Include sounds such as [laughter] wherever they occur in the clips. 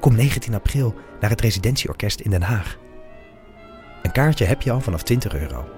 Kom 19 april naar het Residentieorkest in Den Haag. Een kaartje heb je al vanaf 20 euro.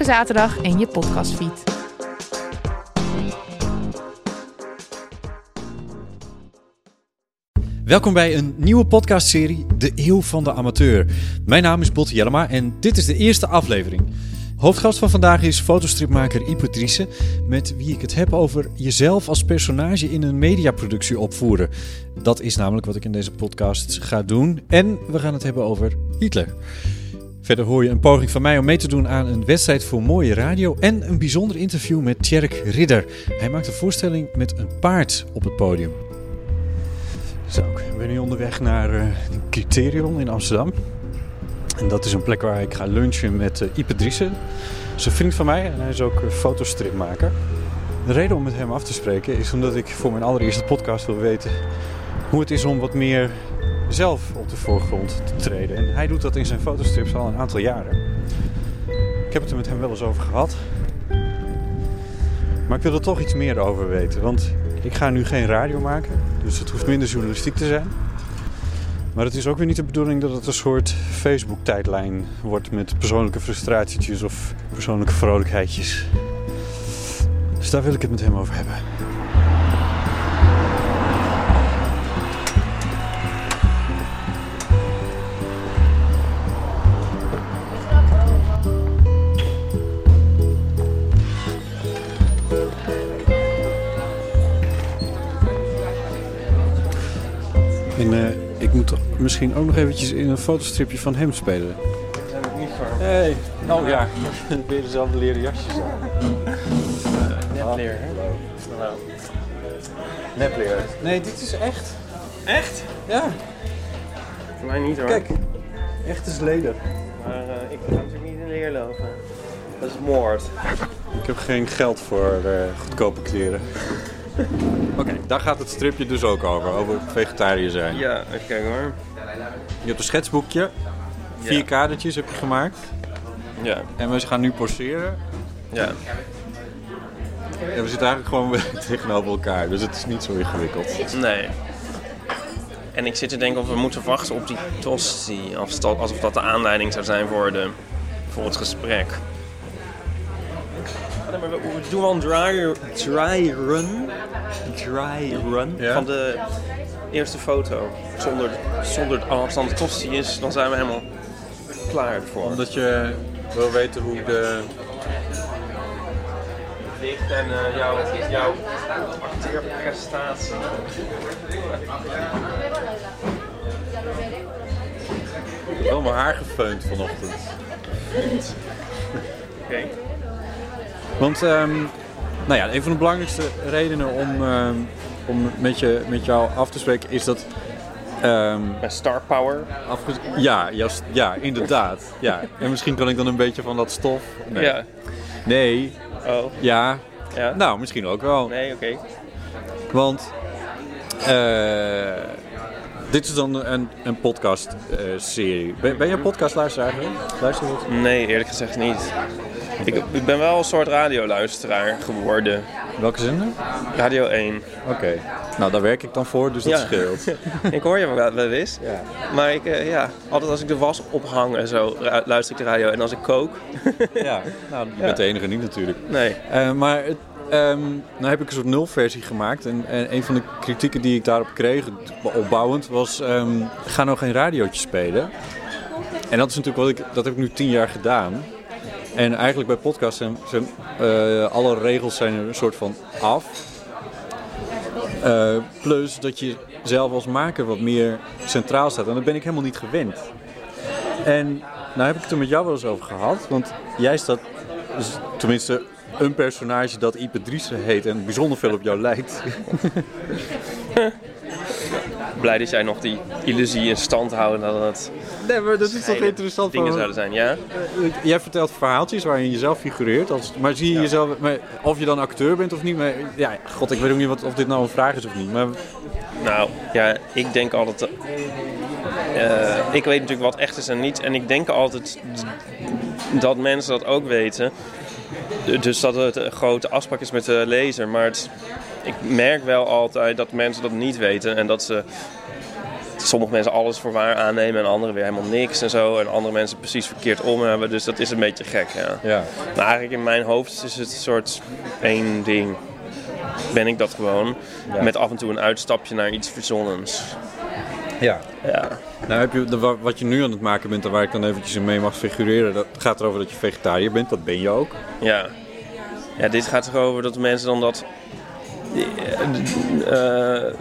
zaterdag in je podcastfeed. Welkom bij een nieuwe podcastserie, De Eeuw van de Amateur. Mijn naam is Botte Jellema en dit is de eerste aflevering. Hoofdgast van vandaag is fotostripmaker Ipe met wie ik het heb over jezelf als personage in een mediaproductie opvoeren. Dat is namelijk wat ik in deze podcast ga doen. En we gaan het hebben over Hitler. Verder hoor je een poging van mij om mee te doen aan een wedstrijd voor mooie radio en een bijzonder interview met Tjerk Ridder. Hij maakt een voorstelling met een paard op het podium. Zo, ik ben nu onderweg naar eh Criterion in Amsterdam. En dat is een plek waar ik ga lunchen met eh Ipe Driessen. Dat is een vriend van mij en hij is ook eh, fotostripmaker. De reden om met hem af te spreken is omdat ik voor mijn allereerste podcast wil weten hoe het is om wat meer zelf op de voorgrond te treden. En hij doet dat in zijn fotostrips al een aantal jaren. Ik heb het er met hem wel eens over gehad. Maar ik wil er toch iets meer over weten. Want ik ga nu geen radio maken. Dus het hoeft minder journalistiek te zijn. Maar het is ook weer niet de bedoeling dat het een soort Facebook-tijdlijn wordt met persoonlijke frustratietjes of persoonlijke vrolijkheidjes. Dus daar wil ik het met hem over hebben. Misschien ook nog eventjes in een fotostripje van hem spelen. Hey, oh ja, [laughs] weer dezelfde leren jasjes aan. Nepleer, hè? Nou, Nepleer. Nee, dit is echt. echt? Ja, Voor mij niet hoor. kijk. Echt is leder. Maar eh, ik ga natuurlijk niet in leer lopen. Dat is moord. Ik heb geen geld voor eh, goedkope kleren. [laughs] Oké, daar gaat het stripje dus ook over, over vegetariër zijn. Ja, even kijken hoor. Je hebt een schetsboekje, vier Ja. kadertjes heb je gemaakt. Ja, En we gaan nu poseren. ja. En we zitten eigenlijk gewoon [laughs] tegenover elkaar, dus het is niet zo ingewikkeld. Nee. En ik zit te denken of we moeten wachten op die tosti. Alsof dat, de aanleiding zou zijn voor, de, voor het gesprek. We, we doen wel een dry, dry run. Dry run Ja. van de eerste foto. Zonder, zonder de tosti is, dan zijn we helemaal klaar ervoor. Omdat je wil weten hoe de... licht en eh, jouw, jouw acteerprestatie. Wel mijn haar gefeund vanochtend. Oké. Want, ehm, nou ja, een van de belangrijkste redenen om, ehm, om met, je, met jou af te spreken is dat... ehm, Met star power. ja, juist, ja, inderdaad. Ja. En misschien kan ik dan een beetje van dat stof... Nee. Ja. Nee, Oh. ja. Ja. Nou, misschien ook wel. Nee, oké. Want eh, dit is dan een, een podcast-serie. ben, ben je een podcastluisteraar? Luister je wat? Nee, eerlijk gezegd niet. Ik, ik ben wel een soort radioluisteraar geworden. Welke zender? Radio 1. Oké. Nou, daar werk ik dan voor, dus dat Ja. scheelt. [laughs] ik hoor je wel, eens. Ja. Maar ik, eh, ja, altijd als ik de was ophang en zo, luister ik de radio. En als ik kook, [laughs] ja. Nou, je bent de enige niet natuurlijk. nee. Eh, maar het, ehm, nou heb ik een soort nulversie gemaakt. En, en een van de kritieken die ik daarop kreeg, opbouwend, was... ehm, ga nou geen radiootje spelen. En dat is natuurlijk wat ik... Dat heb ik nu tien jaar gedaan. En eigenlijk bij podcasts zijn, eh, alle regels zijn er een soort van af. Eh, plus dat je zelf als maker wat meer centraal staat. En dat ben ik helemaal niet gewend. En nou heb ik het er met jou wel eens over gehad. Want jij staat, dus tenminste een personage dat Ipe Driessen heet en bijzonder veel op jou lijkt. [laughs] Blij dat jij nog die illusie in stand houdt dat het Nee, maar dat is toch interessant. dingen van- zouden zijn, ja? Jij vertelt verhaaltjes waarin je jezelf figureert. Als, maar zie je jezelf, maar of je dan acteur bent of niet. Maar, ja, god, ik weet ook niet wat, of dit nou een vraag is of niet. Maar Nou, ja, ik denk altijd... eh, ik weet natuurlijk wat echt is en niet. En ik denk altijd dat mensen dat ook weten. Dus dat het een grote afspraak is met de lezer. Maar het, ik merk wel altijd dat mensen dat niet weten. En dat ze... Sommige mensen alles voor waar aannemen en anderen weer helemaal niks en zo. En andere mensen precies verkeerd om hebben. Dus dat is een beetje gek, ja. ja. Maar eigenlijk in mijn hoofd is het een soort één ding. Ben ik dat gewoon. Ja. Met af en toe een uitstapje naar iets verzonnens. ja. Ja. Nou heb je, de, wa- wat je nu aan het maken bent en waar ik dan eventjes in mee mag figureren, dat gaat erover dat je vegetariër bent, dat ben je ook. Ja. Ja, dit gaat erover dat mensen dan dat... eh,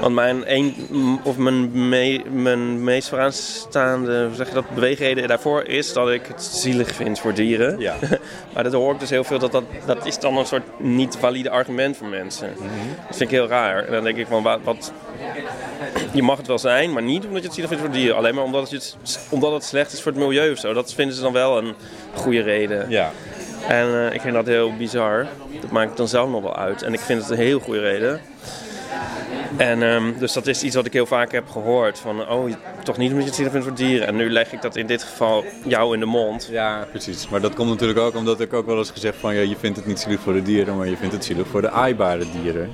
want mijn, een, of mijn, me- mijn meest vooraanstaande zeg je dat, beweegreden daarvoor is dat ik het zielig vind voor dieren. Ja. [laughs] Maar dat hoor ik dus heel veel, dat, dat, dat is dan een soort niet valide argument voor mensen. Dat vind ik heel raar. En dan denk ik van, wat, wat... Je mag het wel zijn, maar niet omdat je het zielig vindt voor dieren. Alleen maar omdat het, omdat het slecht is voor het milieu of zo. Dat vinden ze dan wel een goede reden. Ja. En eh, ik vind dat heel bizar. Dat maakt ik dan zelf nog wel uit. En ik vind het een heel goede reden. En ehm, dus dat is iets wat ik heel vaak heb gehoord. Van, oh, toch niet omdat je het zielig vindt voor dieren. En nu leg ik dat in dit geval jou in de mond. Ja, precies. Maar dat komt natuurlijk ook omdat ik ook wel eens gezegd van ja, je vindt het niet zielig voor de dieren, maar je vindt het zielig voor de aaibare dieren.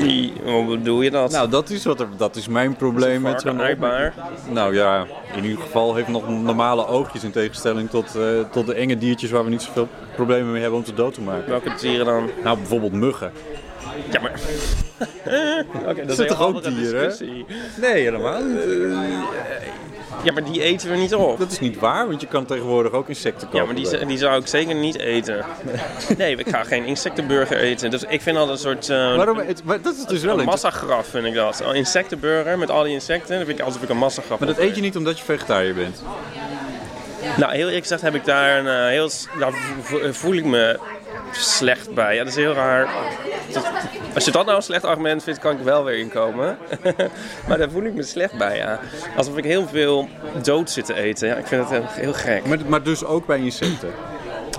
Die, hoe bedoel je dat? Nou, dat is, wat er, dat is mijn probleem met zo'n aardbaar. Nou ja, in ieder geval heeft nog normale oogjes in tegenstelling tot, eh, tot de enge diertjes waar we niet zoveel problemen mee hebben om ze dood te maken. Welke dieren dan? Nou, bijvoorbeeld muggen. Ja, maar... [laughs] Oké, dat is een toch ook dieren. Nee, helemaal niet. Ja, maar die eten we niet op. Dat is niet waar, want je kan tegenwoordig ook insecten kopen. Ja, maar die, die zou ik zeker niet eten. Nee, ik ga geen insectenburger eten. Dus ik vind dat een soort... eh, Waarom? Het, maar dat is dus wel Een interessant. massagraf vind ik dat. Een insectenburger met al die insecten. Dat vind ik alsof ik een massagraf Maar dat eet je niet omdat je vegetariër bent. Nou, heel eerlijk gezegd heb ik daar een eh, heel... Daar vo- voel ik me slecht bij. Ja, dat is heel raar. Dat- als je dat nou een slecht argument vindt, kan ik wel weer inkomen. [laughs] maar daar voel ik me slecht bij, ja. Alsof ik heel veel dood zit te eten. Ja, ik vind het heel, heel gek. Maar, maar dus ook bij insecten.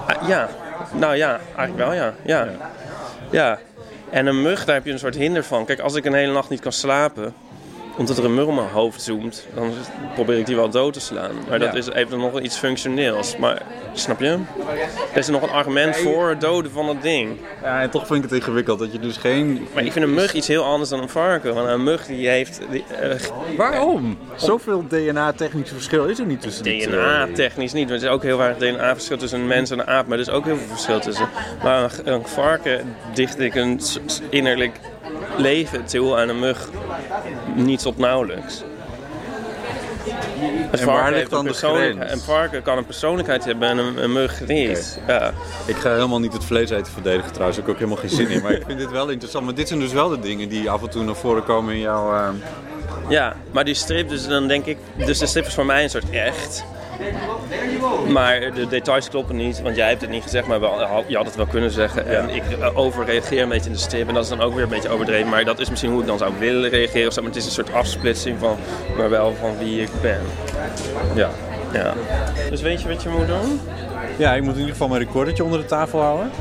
Ah, ja, nou ja, eigenlijk wel ja. ja. Ja. En een mug, daar heb je een soort hinder van. Kijk, als ik een hele nacht niet kan slapen, omdat er een mug om mijn hoofd zoomt, dan probeer ik die wel dood te slaan. Maar dat Ja. is even nog iets functioneels. Maar, snap je? Er is nog een argument voor het doden van dat ding. Ja, en toch vind ik het ingewikkeld dat je dus geen... Maar ik vind een mug iets heel anders dan een varken. Want een mug die heeft die, eh, Waarom? Zoveel DNA-technisch verschil is er niet tussen. DNA-technisch niet. want Er is ook heel weinig DNA-verschil tussen een mens en een aap. Maar er is ook heel veel verschil tussen. Maar een, een varken dicht ik een innerlijk leven toe aan een mug niet tot nauwelijks. Een En waar varken ligt heeft dan een de varken kan een persoonlijkheid hebben en een, een mug niet. Ja. Ik ga helemaal niet het vlees eten verdedigen trouwens, daar heb ik ook helemaal geen zin in. Maar ik vind dit wel interessant. Maar dit zijn dus wel de dingen die af en toe naar voren komen in jouw... eh, ja, maar die strip, dus dan denk ik... Dus de strip is voor mij een soort echt. Maar de details kloppen niet, want jij hebt het niet gezegd, maar wel, je had het wel kunnen zeggen. En ik eh, overreageer een beetje in de strip en dat is dan ook weer een beetje overdreven. Maar dat is misschien hoe ik dan zou willen reageren of zo. Maar het is een soort afsplitsing van, maar wel van wie ik ben. ja. Ja. Dus weet je wat je moet doen? ja, ik moet in ieder geval mijn recordertje onder de tafel houden.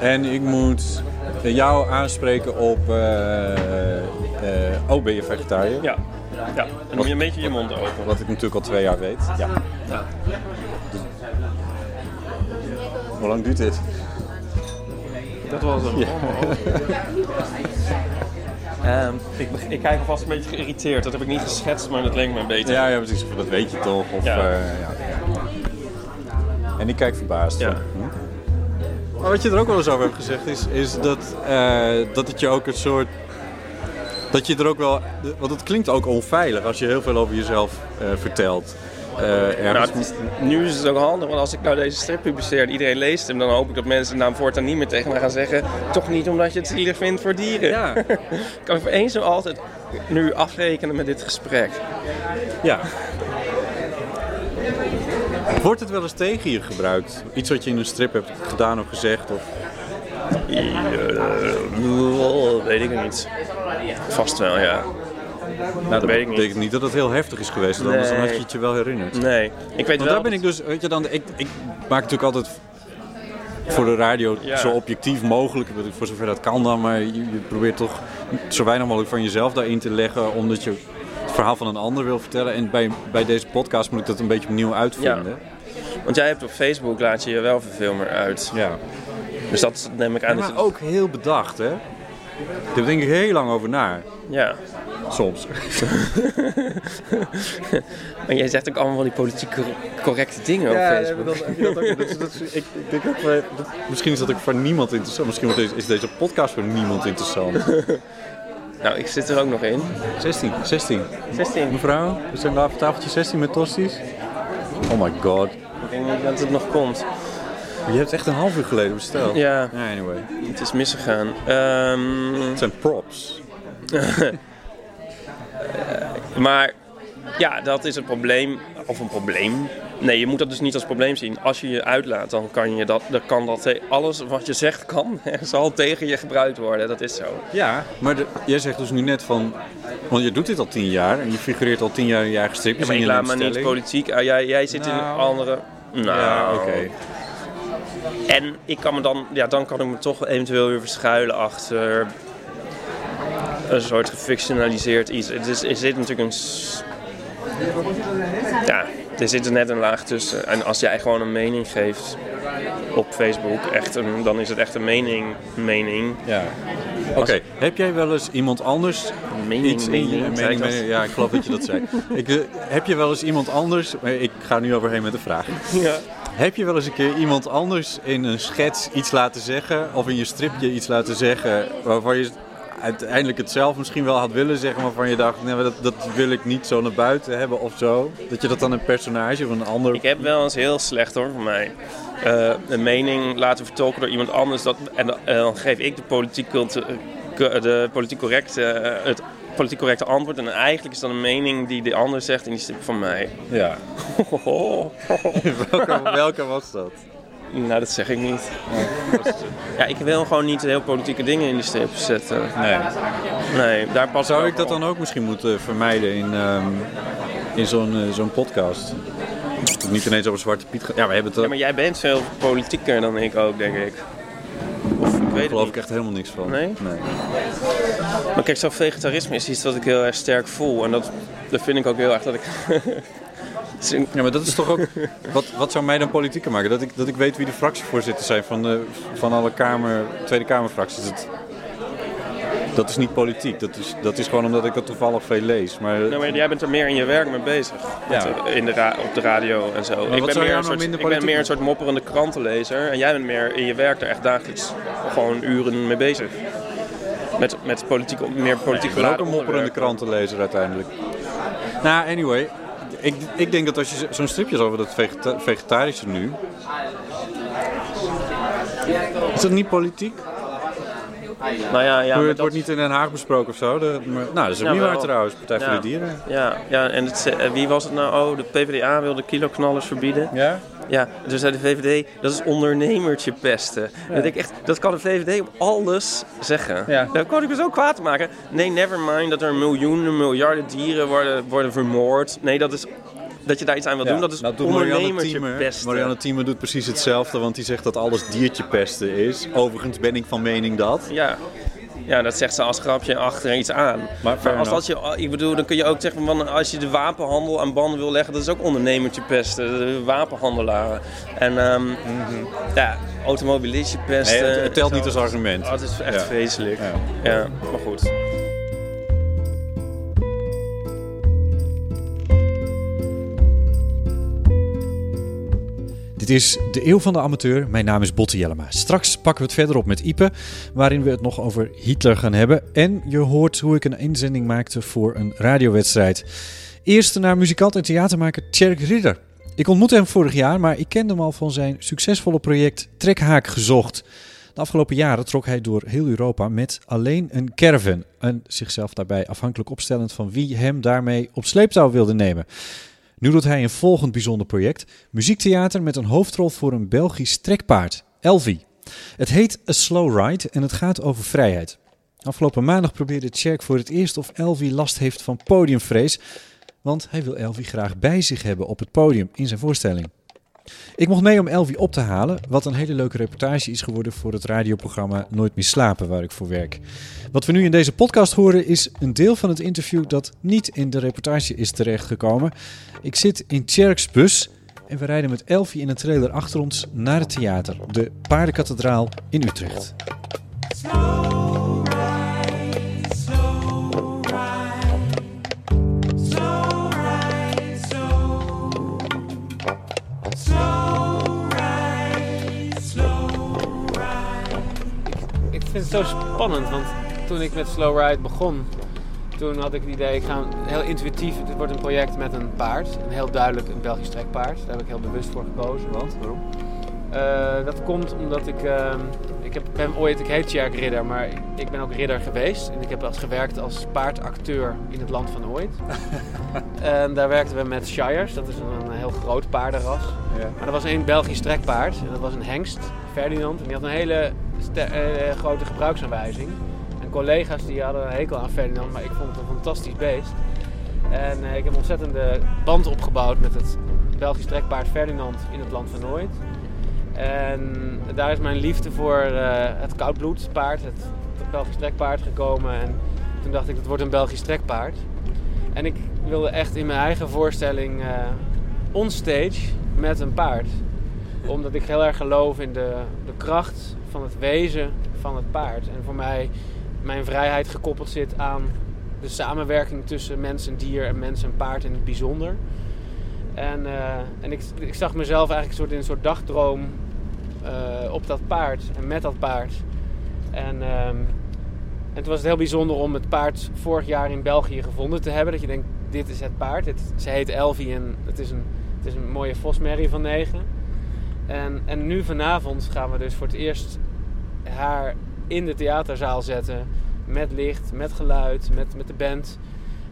En ik moet jou aanspreken op... eh, eh, oh, ben je vegetariër? Ja. Ja, en dan moet je een beetje je mond open. Wat ik natuurlijk al twee jaar weet. Ja. Ja. Hoe lang duurt dit? Dat was hem. Ehm, ik, ik kijk alvast een beetje geïrriteerd. Dat heb ik niet geschetst, maar dat leek me beter. Ja, ja precies. Dat weet je toch? Of, Ja. eh, ja. En ik kijk verbaasd. Ja. Hm? Maar wat je er ook wel eens over hebt gezegd is, is dat, eh, dat het je ook een soort... Dat je er ook wel... Want het klinkt ook onveilig als je heel veel over jezelf eh, vertelt. Eh, Nou, het is- nu is het ook handig, want als ik nou deze strip publiceer en iedereen leest hem, dan hoop ik dat mensen nou voortaan niet meer tegen mij gaan zeggen. Toch niet omdat je het zielig vindt voor dieren. ja, [laughs] Kan ik voor eens en altijd nu afrekenen met dit gesprek. ja. Wordt het wel eens tegen je gebruikt? Iets wat je in een strip hebt gedaan of gezegd? Of... Eh, weet ik niet. Vast wel, ja. Nou, dat weet ik niet. betekent niet dat het heel heftig is geweest. Anders dan had je het je wel herinnerd. Nee, ik weet Want wel. daar ben ik dus, weet je dan, ik, ik maak natuurlijk altijd voor de radio Ja. zo objectief mogelijk, voor zover dat kan dan, maar je, je probeert toch zo weinig mogelijk van jezelf daarin te leggen, omdat je het verhaal van een ander wil vertellen. En bij, bij deze podcast moet ik dat een beetje opnieuw uitvinden. Want jij hebt op Facebook laat je je wel verfilmer uit. Ja. Dus dat neem ik aan. dat maar ook heel bedacht, hè? Daar denk ik heel lang over na, Ja. soms. [laughs] En jij zegt ook allemaal van die politiek cor- correcte dingen op Facebook. ik, denk ook, misschien is dat ook voor niemand interessant. Misschien deze, is deze podcast voor niemand interessant. [laughs] Nou, ik zit er ook nog in. 16, 16. 16. Mevrouw, we zijn daar tafeltje 16 met tosties. Oh my god. Ik denk niet dat het nog komt. Je hebt echt een half uur geleden besteld. Ja, Ja, anyway. het is misgegaan. Ehm, Het zijn props. [laughs] maar ja, dat is een probleem. Of een probleem. Nee, je moet dat dus niet als probleem zien. Als je je uitlaat, dan kan, je dat, dan kan dat te- alles wat je zegt kan [laughs] zal tegen je gebruikt worden. Dat is zo. Ja, maar de- jij zegt dus nu net van... Want je doet dit al tien jaar en je figureert al tien jaar in je eigen Ja, stripjes. maar en ik laat me niet politiek. ah, jij, jij zit in Nou. andere. Nou, Ja, oké. En ik kan me dan, ja, dan kan ik me toch eventueel weer verschuilen achter een soort gefictionaliseerd iets. Het is, er zit natuurlijk een. Ja, er zit er net een laag tussen. En als jij gewoon een mening geeft op Facebook, echt een, dan is het echt een mening. mening. Ja. Oké, heb jij wel eens iemand anders Mening, iets in je mening, mening, Ja, ik geloof dat je dat zei. [laughs] Ik, eh, heb je wel eens iemand anders... Ik ga nu overheen met de vraag. Ja. Heb je wel eens een keer iemand anders in een schets iets laten zeggen, of in je stripje iets laten zeggen, waarvan je uiteindelijk het zelf misschien wel had willen zeggen, waarvan je dacht, nee, dat, dat wil ik niet zo naar buiten hebben of zo? Dat je dat dan een personage of een ander... Ik heb wel eens heel slecht hoor voor mij. eh, een mening laten vertolken door iemand anders. Dat, en dan, en dan geef ik de politiek, eh, de politiek correcte, eh, het politiek correcte antwoord. En eigenlijk is dat een mening die de ander zegt en die is van mij. Ja. [laughs] welke, welke was dat? nou, dat zeg ik niet. Ja, ik wil gewoon niet heel politieke dingen in die strip zetten. Nee. Nee, daar past Zou ik dat op. dan ook misschien moeten vermijden in, ehm, in zo'n eh, zo'n podcast? Dat het niet ineens over Zwarte Piet gaat. Ja, we hebben het Ja, maar jij bent veel politieker dan ik ook, denk ik. Of ik weet daar geloof niet. ik echt helemaal niks van. Nee? Maar kijk, zo vegetarisme is iets wat ik heel erg sterk voel. En dat, dat vind ik ook heel erg dat ik... [laughs] Ja, maar dat is toch ook. Wat, wat zou mij dan politieker maken? Dat ik, dat ik weet wie de fractievoorzitters zijn van, de, van alle kamer, Tweede Kamerfracties. Dat, dat is niet politiek. Dat is, dat is gewoon omdat ik dat toevallig veel lees. Maar, Nou, maar jij bent er meer in je werk mee bezig. Ja. Met, eh, in de op de radio en zo. ik ben, meer een, soort, ik ben meer een soort mopperende krantenlezer. En jij bent meer in je werk er echt dagelijks gewoon uren mee bezig. Met, met politiek, meer politiek ik ben ook een mopperende krantenlezer uiteindelijk. Nou, anyway. Ik, ik denk dat als je zo- zo'n stripje is over dat vegeta- vegetarische nu. Is dat niet politiek? Nou ja, ja, maar het dat- wordt niet in Den Haag besproken of zo. De, maar, nou, dat is ook Ja, niet waar trouwens. Partij voor de Dieren. Ja, ja en het, eh, wie was het nou? Oh, de PvdA wilde kiloknallers verbieden. Ja? Ja, dus zei de VVD, dat is ondernemertje pesten. Dat, ik echt, dat kan de VVD op alles zeggen. Ja. Daar kan ik me zo kwaad maken. Nee, never mind dat er miljoenen, miljarden dieren worden, worden vermoord. Nee, dat is dat je daar iets aan wil doen, dat is Nou, ondernemertje pesten. Marianne Thieme doet precies hetzelfde, want die zegt dat alles diertje pesten is. Overigens ben ik van mening dat. Ja. Ja, dat zegt ze als grapje achter iets aan. Maar fair als dat je, ik bedoel, dan kun je ook zeggen van als je de wapenhandel aan banden wil leggen, dat is ook ondernemertje pesten, de wapenhandelaren. En ehm ja, automobilistje pesten. Nee, het, het telt zo. niet als argument. Oh, het is echt Ja. vreselijk. Ja. Ja. maar goed. Dit is de Eeuw van de Amateur. Mijn naam is Botte Jellema. Straks pakken we het verder op met Ipe, waarin we het nog over Hitler gaan hebben. En je hoort hoe ik een inzending maakte voor een radiowedstrijd. Eerst naar muzikant en theatermaker Tjerk Ridder. Ik ontmoette hem vorig jaar, maar ik kende hem al van zijn succesvolle project Trekhaak Gezocht. De afgelopen jaren trok hij door heel Europa met alleen een caravan. En zichzelf daarbij afhankelijk opstellend van wie hem daarmee op sleeptouw wilde nemen. Nu doet hij een volgend bijzonder project: muziektheater met een hoofdrol voor een Belgisch trekpaard, Elvi. Het heet A Slow Ride en het gaat over vrijheid. Afgelopen maandag probeerde Tjerk voor het eerst of Elvi last heeft van podiumvrees, want hij wil Elvi graag bij zich hebben op het podium in zijn voorstelling. Ik mocht mee om Elvi op te halen, wat een hele leuke reportage is geworden voor het radioprogramma Nooit meer slapen, waar ik voor werk. Wat we nu in deze podcast horen is een deel van het interview dat niet in de reportage is terechtgekomen. Ik zit in Tjerks bus en we rijden met Elvi in een trailer achter ons naar het theater, de Paardenkathedraal in Utrecht. Ik vind het zo spannend, want toen ik met Slow Ride begon, toen had ik het idee, ik ga heel intuïtief, het wordt een project met een paard. Een heel duidelijk een Belgisch trekpaard. Daar heb ik heel bewust voor gekozen. Want? Waarom? Dat komt omdat ik, ehm, ik heb, ben ooit, ik heet Tjerk Ridder, maar ik, ik ben ook ridder geweest. En ik heb als gewerkt als paardacteur in het land van ooit. [laughs] en daar werkten we met Shires, dat is een, een heel groot paardenras. Maar er was één Belgisch trekpaard en dat was een hengst, Ferdinand. En die had een hele eh, grote gebruiksaanwijzing. En collega's die hadden een hekel aan Ferdinand, maar ik vond het een fantastisch beest. En eh, ik heb een ontzettende band opgebouwd met het Belgisch trekpaard Ferdinand in het land van Nooit. En daar is mijn liefde voor eh, het koudbloedspaard, het, het Belgisch trekpaard gekomen. En toen dacht ik, het wordt een Belgisch trekpaard. En ik wilde echt in mijn eigen voorstelling eh onstage met een paard. Omdat ik heel erg geloof in de, de kracht van het wezen van het paard. En voor mij mijn vrijheid gekoppeld zit aan de samenwerking tussen mens en dier en mens en paard in het bijzonder. En, eh, en ik, ik zag mezelf eigenlijk soort, in een soort dagdroom eh, op dat paard en met dat paard. En, ehm, en toen was het heel bijzonder om het paard vorig jaar in België gevonden te hebben. Dat je denkt, dit is het paard. Het, ze heet Elvie en het is een, het is een mooie vosmerrie van negen. En, en nu vanavond gaan we dus voor het eerst haar in de theaterzaal zetten. Met licht, met geluid, met, met de band.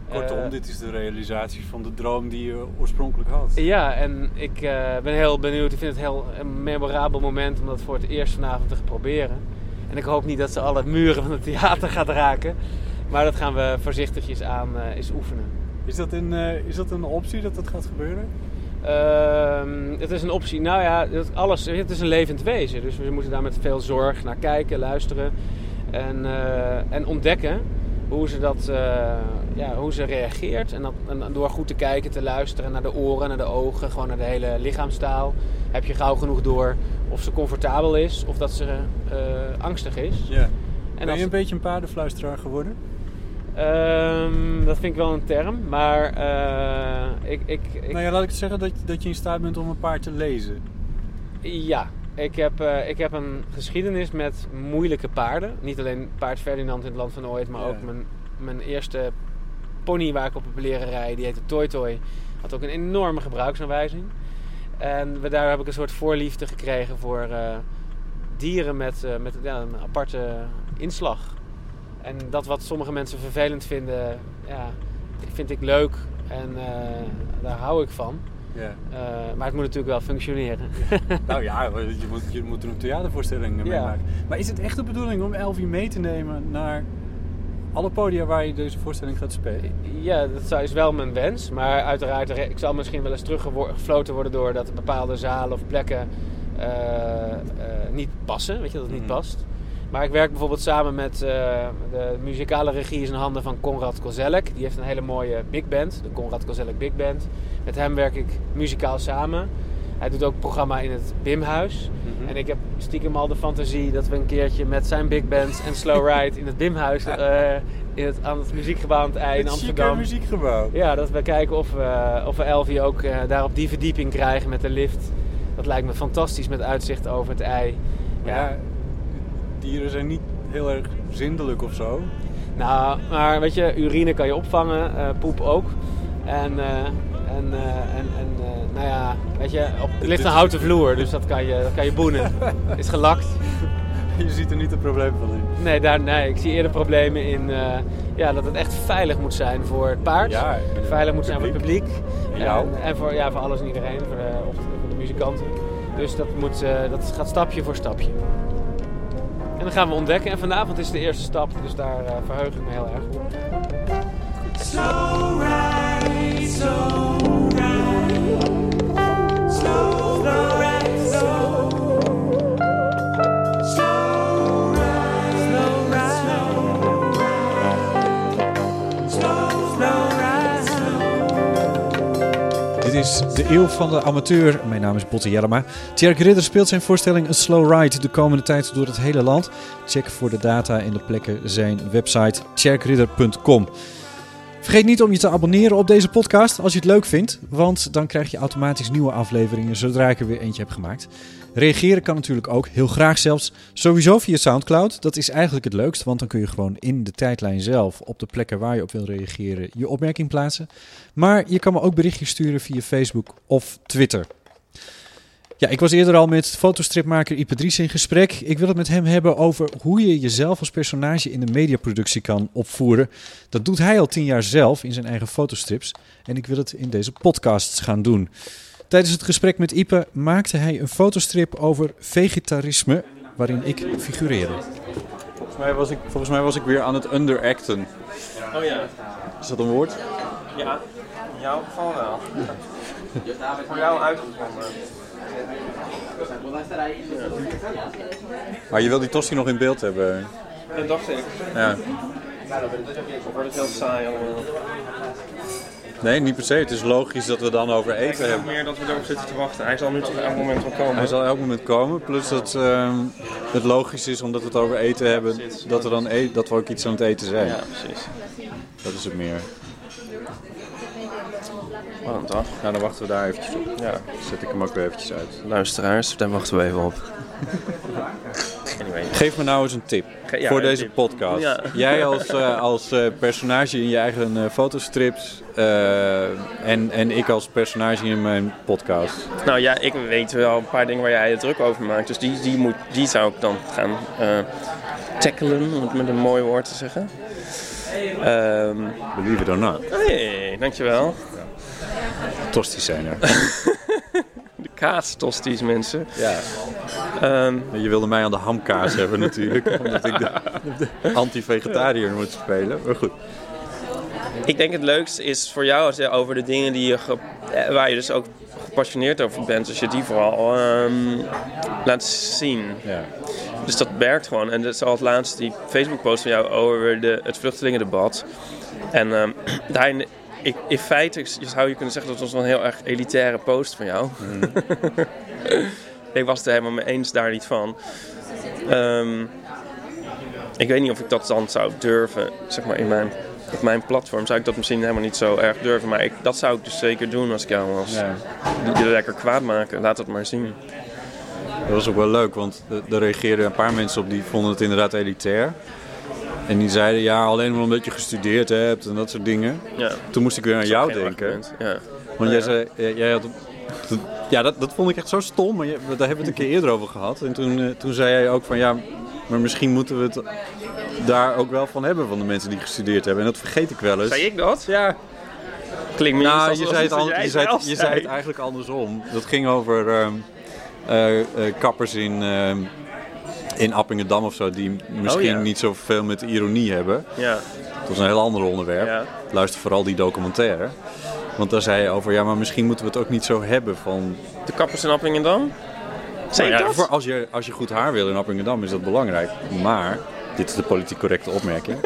Kortom, Eh, dit is de realisatie van de droom die je oorspronkelijk had. ja, en ik eh, ben heel benieuwd. Ik vind het heel een memorabel moment om dat voor het eerst vanavond te proberen. En ik hoop niet dat ze alle muren van het theater gaat raken. Maar dat gaan we voorzichtigjes aan eh, eens oefenen. Is dat, een, is dat een optie dat dat gaat gebeuren? Ehm, het is een optie. Nou ja, dat alles, het is een levend wezen. Dus we moeten daar met veel zorg naar kijken, luisteren. En, en ontdekken hoe ze, dat, eh, ja, hoe ze reageert. En, dat, en door goed te kijken, te luisteren naar de oren, naar de ogen, gewoon naar de hele lichaamstaal. Heb je gauw genoeg door of ze comfortabel is of dat ze eh, angstig is. Ja. En ben je een beetje een paardenfluisteraar geworden? Ehm, dat vind ik wel een term, maar eh, ik, ik, ik, Nou ja, laat ik het zeggen dat, dat je in staat bent om een paard te lezen. Ja, ik heb, eh, ik heb een geschiedenis met moeilijke paarden. Niet alleen paard Ferdinand in het land van ooit, maar Ja. ook mijn, mijn eerste pony waar ik op heb leren rijden. Die heette Toy Toy. Had ook een enorme gebruiksaanwijzing. En we, daar heb ik een soort voorliefde gekregen voor eh, dieren met, eh, met ja, een aparte inslag. En dat wat sommige mensen vervelend vinden, ja, vind ik leuk. En daar hou ik van. Ja. Eh, maar het moet natuurlijk wel functioneren. [laughs] nou ja, [laughs] je moet, je moet er een theatervoorstelling mee Ja. maken. Maar is het echt de bedoeling om Elvie mee te nemen naar alle podia waar je deze voorstelling gaat spelen? Ja, dat is wel mijn wens. Maar uiteraard, ik zal misschien wel eens teruggefloten worden door dat bepaalde zalen of plekken eh, eh, niet passen. Weet je, dat het niet Mhm. past. Maar ik werk bijvoorbeeld samen met eh, de muzikale regie is in handen van Konrad Kozelek. Die heeft een hele mooie big band, de Konrad Kozelek Big Band. Met hem werk ik muzikaal samen. Hij doet ook programma in het Bimhuis. Mhm. En ik heb stiekem al de fantasie dat we een keertje met zijn big band en Slow Ride in het Bimhuis [laughs] eh, in het, aan het muziekgebouw aan het ei in Het Amsterdam. muziekgebouw. Ja, dat we kijken of we, of we Elvie ook eh, daar op die verdieping krijgen met de lift. Dat lijkt me fantastisch met uitzicht over het ei. Ja, dieren zijn niet heel erg zindelijk of zo. Nou, maar weet je, urine kan je opvangen, eh, poep ook. En, eh, en, eh, en, en eh, nou ja, weet je, op, het ligt een houten vloer, dus dat kan je, dat kan je boenen. [laughs] Is gelakt. [laughs] Je ziet er niet het probleem van in. Nee, daar, nee, ik zie eerder problemen in ja, dat het echt veilig moet zijn voor het paard. Ja, veilig moet zijn voor het publiek. En jou. En, en voor, ja, voor alles en iedereen, voor de, of voor de muzikanten. Dus dat, moet, dat gaat stapje voor stapje. Dan gaan we ontdekken. En vanavond is de eerste stap, dus daar eh, verheug ik me heel erg op. Dit is de eeuw van de amateur. Mijn naam is Botte Jellema. Tjerk Ridder speelt zijn voorstelling A Slow Ride de komende tijd door het hele land. Check voor de data en de plekken zijn website tjerkridder.com. Vergeet niet om je te abonneren op deze podcast als je het leuk vindt, want dan krijg je automatisch nieuwe afleveringen zodra ik er weer eentje heb gemaakt. Reageren kan natuurlijk ook, heel graag zelfs, sowieso via Soundcloud. Dat is eigenlijk het leukst, want dan kun je gewoon in de tijdlijn zelf, op de plekken waar je op wil reageren, je opmerking plaatsen. Maar je kan me ook berichtjes sturen via Facebook of Twitter. Ja, ik was eerder al met fotostripmaker Ipe Dries in gesprek. Ik wil het met hem hebben over hoe je jezelf als personage in de mediaproductie kan opvoeren. Dat doet hij al tien jaar zelf in zijn eigen fotostrips. En ik wil het in deze podcast gaan doen. Tijdens het gesprek met Ipe maakte hij een fotostrip over vegetarisme, waarin ik figureerde. Volgens mij was ik, volgens mij was ik weer aan het underacten. Oh ja. Is dat een woord? Ja, in jouw geval wel. Voor jou uitgevonden. Maar je wil die tosti nog in beeld hebben. Dat dacht ik. Ja. Wordt het heel saai allemaal. Nee, niet per se. Het is logisch dat we dan over Ik eten denk hebben. meer dat we erop zitten te wachten. Hij zal nu toch elk moment wel komen. Hij zal elk moment komen. Plus dat ehm, het logisch is omdat we het over eten hebben, dat we, dan e dat we ook iets aan het eten zijn. Ja, precies. Dat is het meer. Wat een dag. Nou, dan wachten we daar eventjes op. Ja. Dan zet ik hem ook weer eventjes uit. Luisteraars, daar wachten we even op. Anyway. Geef me nou eens een tip ja, voor deze tip. podcast. Ja. [laughs] Jij als, eh, als eh, personage in je eigen eh, fotostrips en, en ik als personage in mijn podcast. Nou ja, ik weet wel een paar dingen waar jij je druk over maakt. Dus die, die, moet, die zou ik dan gaan tackelen, om het met een mooi woord te zeggen. Ehm Believe it or not. hey, dankjewel. Tosties zijn er. [laughs] De kaastosties, mensen. ja. Ehm, Je wilde mij aan de hamkaas hebben natuurlijk. [laughs] Omdat ik de, de anti-vegetariër moet spelen. Maar goed. ik denk het leukste is voor jou als je over de dingen die je ge- eh, waar je dus ook gepassioneerd over bent. Als je die vooral ehm, laat zien. Ja. Dus dat werkt gewoon. En dat is al het laatste die Facebook post van jou over de, het vluchtelingendebat. En ehm, [clears throat] daarin, ik, in feite zou je kunnen zeggen dat het was wel een heel erg elitaire post van jou. [laughs] ik was het er helemaal mee eens daar niet van. Ehm, ik weet niet of ik dat dan zou durven, zeg maar in mijn, op mijn platform zou ik dat misschien helemaal niet zo erg durven. Maar ik, dat zou ik dus zeker doen als ik jou was. Ja. Je lekker kwaad maken, laat het maar zien. Dat was ook wel leuk, want er reageerden een paar mensen op die vonden het inderdaad elitair. En die zeiden, ja, alleen maar omdat je gestudeerd hebt en dat soort dingen. Ja. Toen moest ik weer aan jou denken. Ja. Want jij zei, jij jij had... Ja, dat, dat vond ik echt zo stom, maar daar hebben we het een keer eerder over gehad. En toen, eh, toen zei jij ook van, ja, maar misschien moeten we het daar ook wel van hebben van de mensen die gestudeerd hebben. En dat vergeet ik wel eens. Zei ik dat? Ja, Klinkt me nou, niet je zei, het al, je, zei, je zei het eigenlijk andersom. Dat ging over ehm, eh, eh, kappers in, ehm, in Appingedam of zo, die misschien Oh, ja. niet zoveel met ironie hebben. Ja. Dat was een heel ander onderwerp. Ja. Luister vooral die documentaire. Want daar zei je over, ja, maar misschien moeten we het ook niet zo hebben van... De kappers in Appingedam? Zei Nou ja, dat? voor als, je, als je goed haar wil in Appingedam is dat belangrijk. Maar, dit is de politiek correcte opmerking.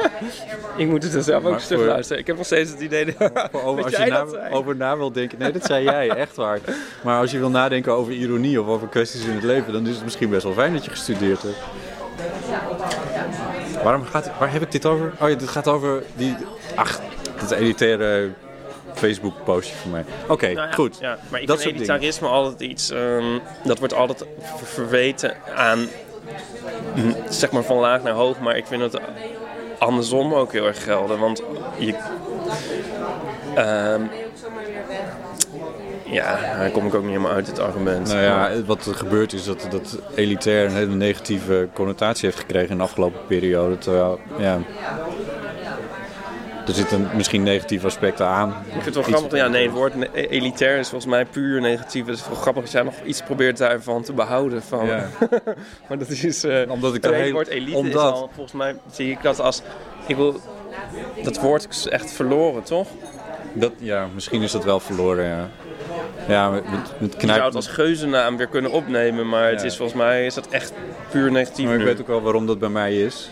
Ik moet het er zelf ook Maar stuk voor- luisteren. Ik heb nog steeds het idee dat... Over, [laughs] dat als je jij na, dat zei. over na wil denken. Nee, dat zei jij, echt waar. Maar als je wil nadenken over ironie of over kwesties in het leven, dan is het misschien best wel fijn dat je gestudeerd hebt. Waarom gaat, waar heb ik dit over? Oh ja, dit gaat over die. Ach, dat elitaire Facebook postje van mij. Oké, Nou ja, goed. Ja, maar ik Dat vind soort dingen. elitarisme altijd iets... ehm, dat wordt altijd ver- verweten aan... mm, zeg maar van laag naar hoog. Maar ik vind het andersom ook heel erg gelden. Want je... ehm, ja, daar kom ik ook niet helemaal uit, het argument. Nou ja, wat er gebeurt is dat, dat elitair een hele negatieve connotatie heeft gekregen in de afgelopen periode. Terwijl, ja, er zitten misschien negatieve aspecten aan. Ik vind het wel Iets- grappig. Ja, nee, het woord elitair is volgens mij puur negatief. Het is wel grappig dat jij nog iets probeert daarvan te behouden. Van. Ja. [laughs] maar dat is... eh Omdat ik het hele heel- woord elite is omdat- al, volgens mij zie ik dat als... Ik wil... Dat woord is echt verloren, toch? Dat, ja, misschien is dat wel verloren, ja. Ja, met, met, Je zou het als geuzennaam weer kunnen opnemen, maar het Ja. is volgens mij is dat echt puur negatief Maar ik nu. weet ook wel waarom dat bij mij is.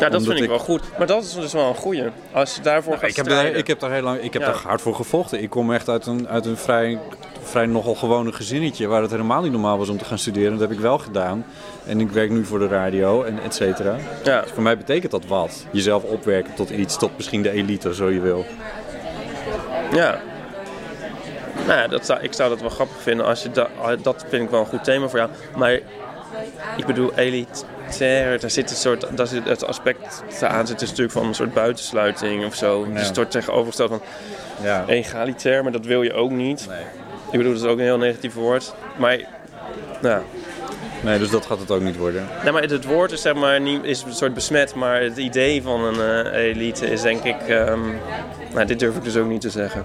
Ja, dat vind ik ik- wel goed. Maar dat is dus wel een goeie. Als je daarvoor gaat Ik heb, daar, ik heb daar heel lang, ik heb Ja. daar hard voor gevochten. Ik kom echt uit een, uit een vrij, vrij nogal gewone gezinnetje waar het helemaal niet normaal was om te gaan studeren. Dat heb ik wel gedaan. En ik werk nu voor de radio en et cetera. Ja. Dus voor mij betekent dat wat. Jezelf opwerken tot iets, tot misschien de elite, zo je wil. Ja. Nou ja, dat zou, ik zou dat wel grappig vinden als je dat... Dat vind ik wel een goed thema voor jou. Maar ik bedoel, elitair, daar zit een soort... Daar zit het aspect aan zit een stuk van een soort buitensluiting of zo. Dus het wordt tegenovergesteld van Ja. egalitair, maar dat wil je ook niet. Nee. Ik bedoel, dat is ook een heel negatief woord. Maar... Nou, nee, dus dat gaat het ook niet worden. nou, maar het woord is, zeg maar, niet, is een soort besmet, maar het idee van een eh, elite is denk ik... ehm, nou, dit durf ik dus ook niet te zeggen.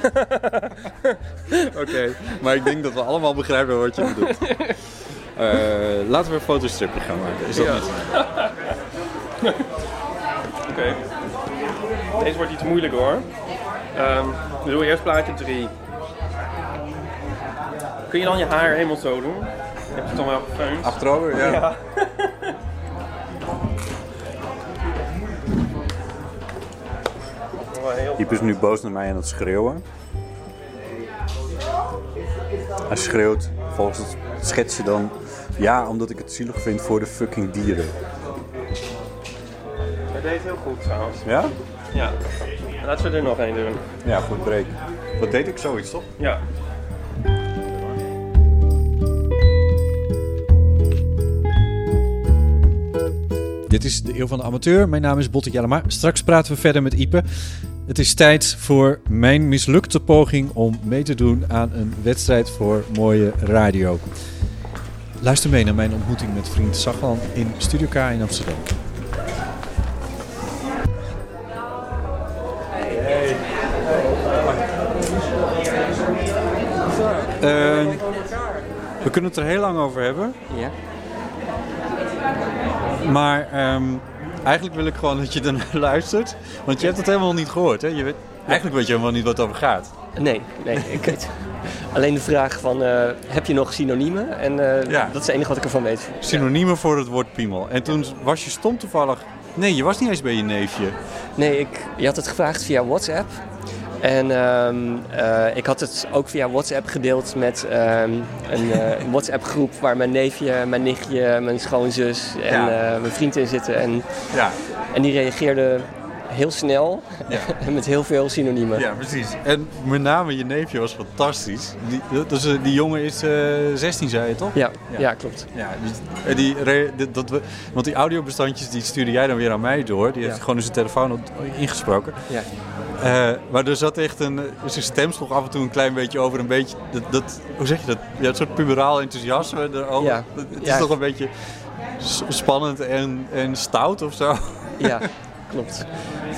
[laughs] Oké, maar ik denk dat we allemaal begrijpen wat je bedoelt. [laughs] Eh, laten we een fotostripje gaan maken. Is dat Ja. niet? [laughs] Oké. Deze wordt iets moeilijker hoor. Ehm we doen eerst plaatje 3. Kun je dan je haar helemaal zo doen? Je hebt het dan wel gefeund. Achterover, ja. Ja. Wel [laughs] heel- Iep is nu boos naar mij aan het schreeuwen. Hij schreeuwt volgens het schetsje dan... Ja, omdat ik het zielig vind voor de fucking dieren. Hij deed heel goed trouwens. Ja? Ja. Laten we er nog één doen. Ja, goed breek. Wat deed ik zoiets, toch? Ja. Dit is de Eeuw van de Amateur. Mijn naam is Botte Jellema. Straks praten we verder met Ipe. Het is tijd voor mijn mislukte poging om mee te doen aan een wedstrijd voor mooie radio. Luister mee naar mijn ontmoeting met vriend Saglan in Studio K in Amsterdam. Eh, we kunnen het er heel lang over hebben. Ja. Maar ehm, eigenlijk wil ik gewoon dat je ernaar [laughs] luistert. Want je hebt het helemaal niet gehoord. Hè? Je weet, eigenlijk weet je helemaal niet wat het over gaat. Nee, nee, ik weet Alleen de vraag van, eh, heb je nog synoniemen? En eh, Ja. dat is het enige wat ik ervan weet. Synoniemen voor het woord piemel. En toen was je stom toevallig... Nee, je was niet eens bij je neefje. Nee, ik, je had het gevraagd via WhatsApp. En ehm, eh, ik had het ook via WhatsApp gedeeld met ehm, een eh, [laughs] een WhatsApp groep waar mijn neefje, mijn nichtje, mijn schoonzus en Ja. mijn vriend in zitten. En, Ja, en die reageerden heel snel en [laughs] met heel veel synoniemen. ja precies. En met name je neefje was fantastisch. Die, dus, eh, die jongen is eh 16, zei je toch? Ja, Ja. klopt. Ja, die, die, re- dit- dat we, want die audiobestandjes die stuurde jij dan weer aan mij door. Die heeft gewoon in zijn telefoon op- ingesproken. Ja. Eh, maar er zat echt een. Zijn stem sloeg af en toe een klein beetje over een beetje. Dat, dat, hoe zeg je dat? Ja, een soort puberaal enthousiasme erover. Ja. Het is Ja. toch een beetje spannend en, en stout of zo. Ja, [laughs] klopt.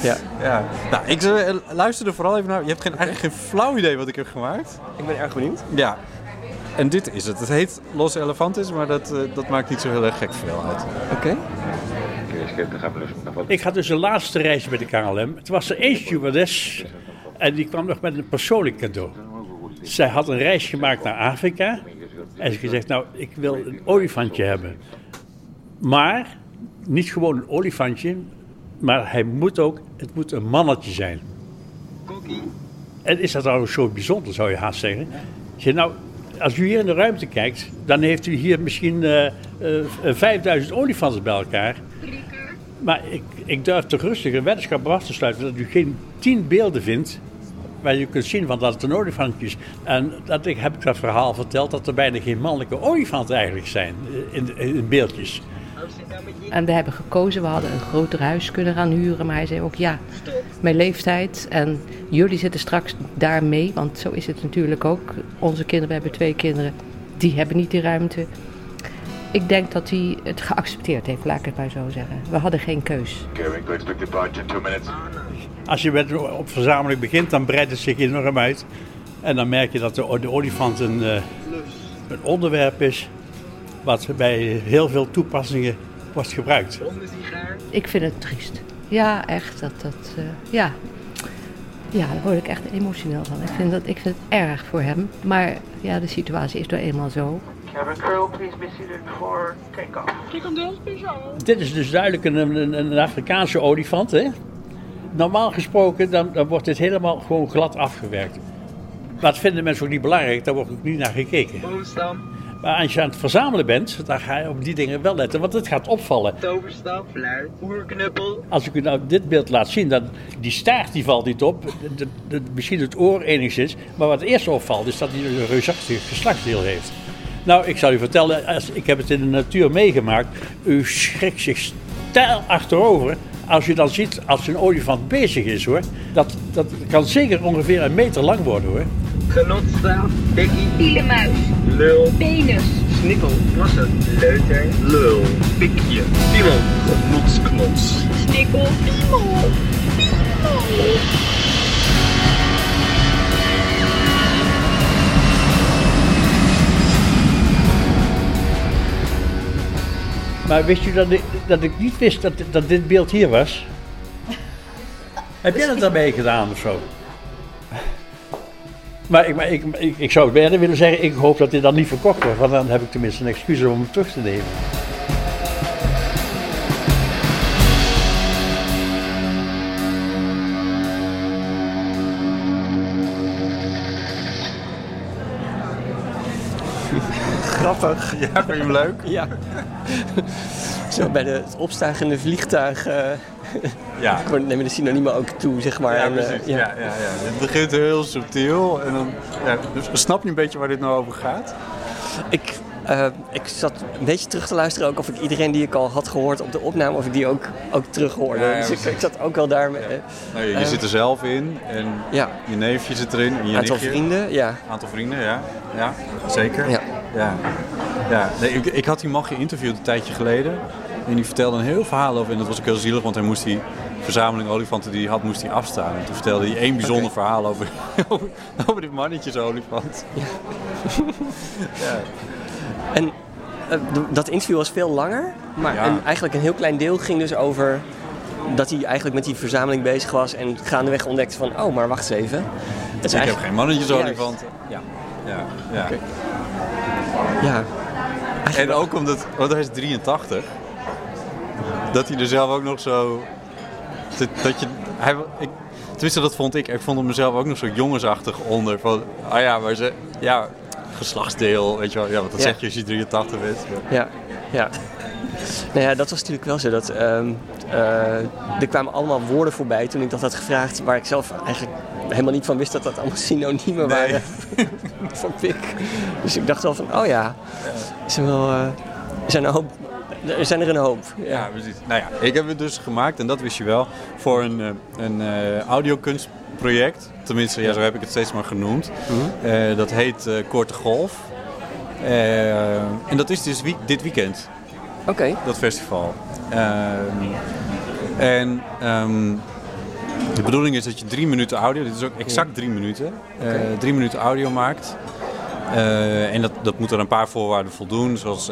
Ja. Ja. Nou, ik zou- eh, luister er vooral even naar. Je hebt geen, eigenlijk geen flauw idee wat ik heb gemaakt. Ik ben erg benieuwd. Ja. En dit is het. Het heet Los Elefantes, maar dat, eh, dat maakt niet zo heel erg gek veel uit. Oké. Ik had dus een laatste reis met de KLM. Het was er één stewardess en die kwam nog met een persoonlijk cadeau. Zij had een reis gemaakt naar Afrika en ze gezegd, nou, ik wil een olifantje hebben. Maar niet gewoon een olifantje, maar hij moet ook, het moet een mannetje zijn. En is dat nou zo bijzonder, zou je haast zeggen? Zeg, nou, als u hier in de ruimte kijkt, dan heeft u hier misschien eh, eh, 5000 olifanten bij elkaar. Maar ik, ik durf toch rustig een weddenschap af te sluiten dat u geen tien beelden vindt waar je kunt zien van dat het een olifantje is. En dat ik, heb ik dat verhaal verteld dat er bijna geen mannelijke olifanten eigenlijk zijn eh, in, in beeldjes. En we hebben gekozen, we hadden een groter huis kunnen gaan huren. Maar hij zei ook, ja, mijn leeftijd en jullie zitten straks daar mee. Want zo is het natuurlijk ook. Onze kinderen, we hebben twee kinderen, die hebben niet die ruimte. Ik denk dat hij het geaccepteerd heeft, laat ik het maar zo zeggen. We hadden geen keus. Als je met, op verzameling begint, dan breidt het zich enorm uit. En dan merk je dat de, de olifant een, eh, een onderwerp is wat bij heel veel toepassingen wordt gebruikt. Ik vind het triest. Ja, echt. Dat, dat, eh, ja. ja, daar word ik echt emotioneel van. Ik vind, dat, ik vind het erg voor hem. Maar ja, de situatie is nou eenmaal zo. Cabin crew, please be seated before takeoff. Dit is dus duidelijk een, een, een Afrikaanse olifant. Hè? Normaal gesproken dan, dan wordt dit helemaal gewoon glad afgewerkt. Maar dat vinden mensen ook niet belangrijk, daar wordt ook niet naar gekeken. Maar als je aan het verzamelen bent, dan ga je op die dingen wel letten, want het gaat opvallen. Toverstaf, fluit, oerknuppel. Als ik u nou dit beeld laat zien, dan die staart die valt niet op, de, de, misschien het oor enigszins. Maar wat eerst opvalt is dat hij een reusachtig geslachtsdeel heeft. Nou, ik zal u vertellen, als, ik heb het in de natuur meegemaakt. U schrikt zich stijl achterover als je dan ziet als een olifant bezig is hoor. Dat, dat kan zeker ongeveer een meter lang worden hoor. Genotstaaf, bekkie, Pielemuis. lul, Penis. snikkel, plassen, leuter, lul, pikje, piemel, genotsknots. Snikkel. Piemel. Piemel. Maar wist u dat ik, dat ik niet wist dat, dat dit beeld hier was? Heb jij dat daarbij gedaan of zo? Maar, ik, maar ik, ik, ik zou het bijna willen zeggen, ik hoop dat dit dan niet verkocht wordt. Want dan heb ik tenminste een excuus om hem terug te nemen. [laughs] Grappig. Ja, vind je hem leuk? Ja. Zo bij de, het opstijgende vliegtuig eh [laughs] Ja. nemen de synoniemen ook toe, zeg maar. Ja, En, eh, precies. Ja, ja, ja. Het begint heel subtiel. En dan, ja, dus snap je een beetje waar dit nou over gaat? Ik, eh, ik zat een beetje terug te luisteren ook of ik iedereen die ik al had gehoord op de opname, of ik die ook, ook terug hoorde. Ja, ja, dus ik, ik zat ook wel daar Nou, je, je Eh, zit er zelf in en Ja. je neefje zit erin. En je aantal nichtje. vrienden. Ja. aantal vrienden, ja. Ja, zeker. Ja. ja. ja. Nee, ik, ik had die man geïnterviewd een tijdje geleden. En die vertelde een heel verhaal over. En dat was ook heel zielig, want hij moest die verzameling olifanten die hij had, moest hij afstaan. En toen vertelde hij één bijzonder verhaal over, [laughs] over, over dit mannetjesolifant. Ja. En eh, dat interview was veel langer, maar Ja. en eigenlijk een heel klein deel ging dus over dat hij eigenlijk met die verzameling bezig was en gaandeweg ontdekte van, oh, maar wacht eens even. Het is Ik heb eigenlijk- geen mannetjesolifanten. Ja. Ja. ja. Oké. Ja. En ook omdat, want hij is 83, dat hij er zelf ook nog zo. Dat, dat je, hij, ik, tenminste, dat vond ik. Ik vond hem mezelf ook nog zo jongensachtig onder. Van, ah ja, maar ze. Ja, geslachtsdeel, weet je wel. Ja, wat dat Ja. zeg je als je 83 bent. Ja, ja. Nou ja, dat was natuurlijk wel zo. Dat, ehm, eh, er kwamen allemaal woorden voorbij toen ik dat had gevraagd, waar ik zelf eigenlijk helemaal niet van wist dat dat allemaal [laughs] synoniemen Nee. waren [laughs] voor pik. Dus ik dacht wel van, oh ja, er zijn, wel, eh, er zijn, een hoop, er zijn er een hoop. Ja, precies. Nou ja, ik heb het dus gemaakt, en dat wist je wel, voor een, eh, een eh, audiokunstproject. Tenminste, ja, zo heb ik het steeds maar genoemd. Eh, dat heet Korte Golf. En dat is dus wie- dit weekend. Oké. Dat festival. Ehm, en ehm, de bedoeling is dat je drie minuten audio, dit is ook exact drie minuten, drie minuten audio maakt. En dat, dat moet er een paar voorwaarden voldoen, zoals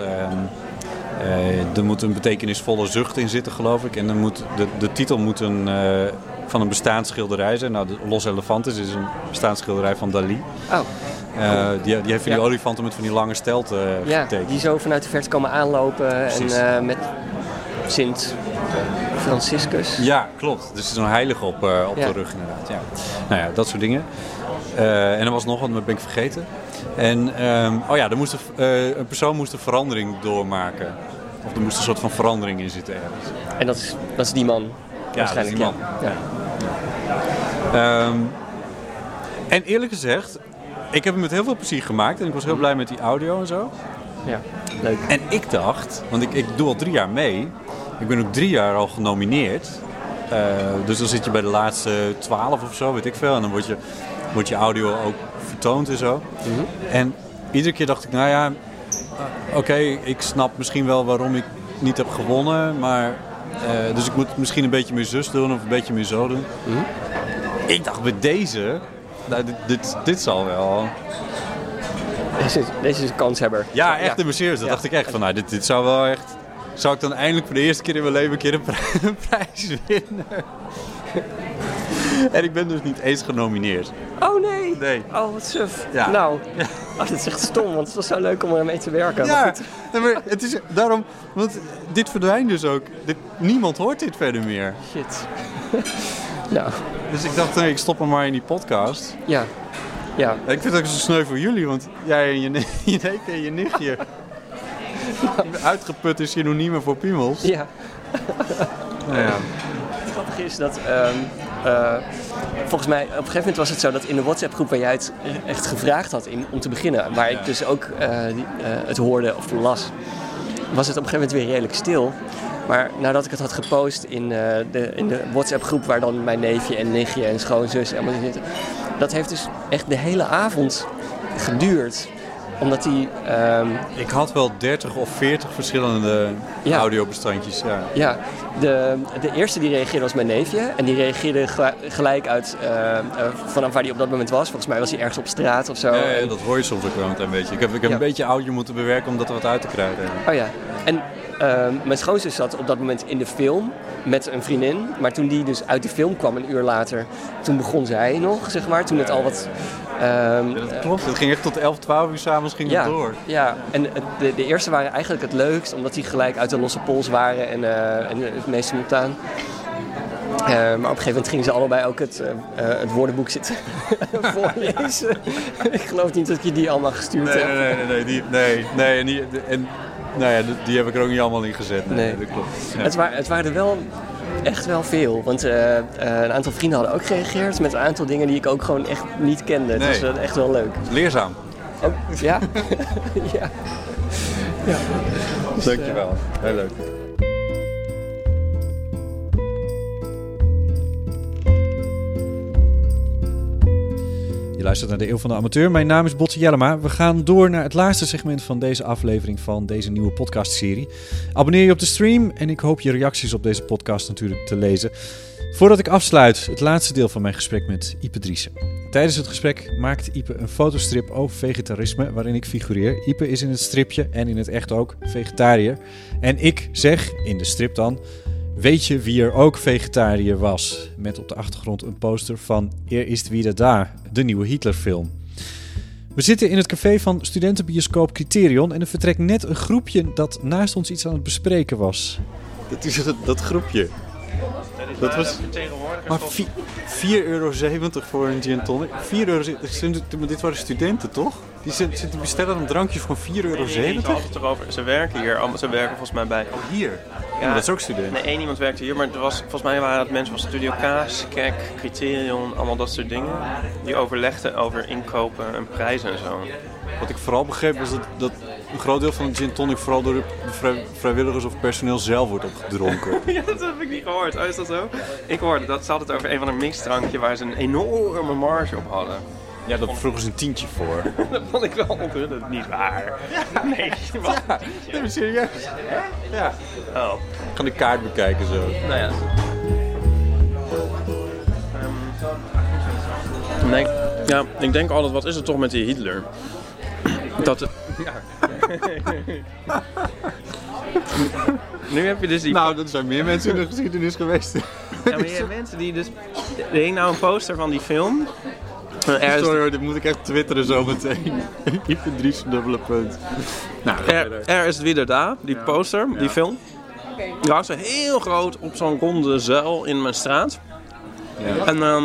eh, er moet een betekenisvolle zucht in zitten, geloof ik. En dan moet, de, de titel moet een, eh, van een bestaansschilderij zijn. Nou, de Los Elefantes is een bestaansschilderij van Dali. Oh, Eh, die, die heeft van die Ja. olifanten met van die lange stelten ja, getekend. die zo vanuit de verte komen aanlopen Precies. en met Sint Franciscus. Ja, klopt. Dus er is een heilige op, op Ja. de rug inderdaad. Ja. Nou ja, dat soort dingen. Eh, en er was nog wat, maar dat ben ik vergeten. En ehm, oh ja, er moest een, eh, een persoon moest een verandering doormaken. Of er moest een soort van verandering in zitten ergens. En dat is, dat is die man. Ja, dat is waarschijnlijk. die man. Ja. Ehm, En eerlijk gezegd, ik heb hem met heel veel plezier gemaakt en ik was heel blij met die audio en zo. Ja, leuk. En ik dacht, want ik, ik doe al drie jaar mee, ik ben ook drie jaar al genomineerd. Eh, dus dan zit je bij de laatste twaalf of zo, weet ik veel. En dan wordt je, wordt je audio ook vertoond en zo. En iedere keer dacht ik, nou ja, eh, oké, ik snap misschien wel waarom ik niet heb gewonnen. Maar, eh, dus ik moet misschien een beetje meer zus doen of een beetje meer zo doen. Ik dacht bij deze, nou, dit, dit, dit zal wel... Deze, deze is een kanshebber. Ja, echt in mijn serieus. Dat Ja. dacht ik echt van, nou, dit, dit zou wel echt... Zou ik dan eindelijk voor de eerste keer in mijn leven een keer een, pri- [laughs] een prijs winnen? [laughs] en ik ben dus niet eens genomineerd. Oh nee! Nee. Oh, wat suf. Ja. Nou, oh, [laughs] dat is echt stom, want het was zo leuk om ermee te werken. Ja, nee, maar het is daarom... Want dit verdwijnt dus ook. Dit, niemand hoort dit verder meer. Shit. [laughs] nou. Dus ik dacht, nee, ik stop hem maar in die podcast. Ja. Ja. Ik vind het ook zo sneu voor jullie, want jij en je, ne- je neef en je nichtje... Uitgeput is synoniemen voor piemels. Ja. Nou ja. Het grappige is dat, ehm, eh, volgens mij, op een gegeven moment was het zo dat in de WhatsApp-groep waar jij het echt gevraagd had in, om te beginnen, waar ik dus ook eh, die, eh, het hoorde of las, was het op een gegeven moment weer redelijk stil. Maar nadat ik het had gepost in, de, in de WhatsApp-groep waar dan mijn neefje en nichtje en schoonzus allemaal in zitten, dat heeft dus echt de hele avond geduurd. Omdat die... ehm, Ik had wel 30 of 40 verschillende Ja. audiobestandjes. Ja. Ja, de, de eerste die reageerde was mijn neefje. En die reageerde gel- gelijk uit eh, eh, vanaf waar hij op dat moment was. Volgens mij was hij ergens op straat of zo. Ja, dat hoor je soms ook wel een klein beetje. Ik heb, ik heb Ja. een beetje audio moeten bewerken om dat er wat uit te krijgen. Oh ja. En ehm, mijn schoonzus zat op dat moment in de film met een vriendin. Maar toen die dus uit de film kwam een uur later, toen begon zij nog, zeg maar. Toen het al wat... ehm, Klopt, het ging echt tot 11, 12 uur s'avonds ging ja, het door. Ja, en de, de eerste waren eigenlijk het leukst, omdat die gelijk uit de losse pols waren en, eh, en het meest simultaan. Eh, maar op een gegeven moment gingen ze allebei ook het, eh, eh, het woordenboek zitten [laughs] voorlezen. [laughs] ik geloof niet dat ik je die allemaal gestuurd Nee, heb. nee, nee, nee, nee, die, nee, nee, en, die, en nou ja, die- heb ik er ook niet allemaal in gezet. Nee, Nee. dat klopt. Ja. Het, wa- het waren er wel echt wel veel. Want eh, eh, een aantal vrienden hadden ook gereageerd met een aantal dingen die ik ook gewoon echt niet kende. Nee. was eh, echt wel leuk. Leerzaam. En- ja? [laughs] ja. ja. Dus, Dankjewel. Heel leuk. Je luistert naar de Eeuw van de Amateur. Mijn naam is Botte Jellema. We gaan door naar het laatste segment van deze aflevering van deze nieuwe podcastserie. Abonneer je op de stream en ik hoop je reacties op deze podcast natuurlijk te lezen. Voordat ik afsluit, het laatste deel van mijn gesprek met Ipe Driessen. Tijdens het gesprek maakt Ipe een fotostrip over vegetarisme waarin ik figureer. Ipe is in het stripje en in het echt ook vegetariër. En ik zeg in de strip dan, weet je wie er ook vegetariër was? Met op de achtergrond een poster van Er ist wieder da, de nieuwe Hitlerfilm. We zitten in het café van studentenbioscoop Criterion en er vertrekt net een groepje dat naast ons iets aan het bespreken was. Dat is dat, dat groepje. Dat was maar vi- 4,70 euro voor een gin tonic. 4 euro, dit waren studenten toch? Die zitten bestellen een drankje voor 4,70 euro. Nee, nee, nee, ze erover. Werken hier. Ze werken volgens mij bij. hier? Ja, dat is ook student. Nee, één iemand werkte hier, maar het was, volgens mij waren het mensen van Studio Kaas, Kek, Criterion, allemaal dat soort dingen. Die overlegden over inkopen en prijzen en zo. Wat ik vooral begreep was dat, dat een groot deel van de gin tonic vooral door de vrij- vrijwilligers of personeel zelf wordt opgedronken. [laughs] ja, dat heb ik niet gehoord. Oh, is dat zo? Ik hoorde dat ze het over een van een mixdrankje waar ze een enorme marge op hadden. Ja, dat vroegen ze een tientje voor. [laughs] dat vond ik wel onthullend. Niet waar. Nee, wat? Nee, maar serieus. Ja. Oh. Ik ga de kaart bekijken zo. Nou ja. Ehm, nee, ja, ik denk altijd, wat is er toch met die Hitler? Dat het... [laughs] nu heb je dus die... Nou, dat zijn meer mensen in de geschiedenis geweest. Ja, maar je hebt mensen die dus... Er hing nou een poster van die film. Er is- Sorry hoor, dit moet ik echt twitteren zo meteen. [laughs] Ipe Dries, dubbele punt. Nou, Er, er is het weer daar, die poster, die film. Die had ze heel groot op zo'n ronde zuil in mijn straat. Ja. En ehm,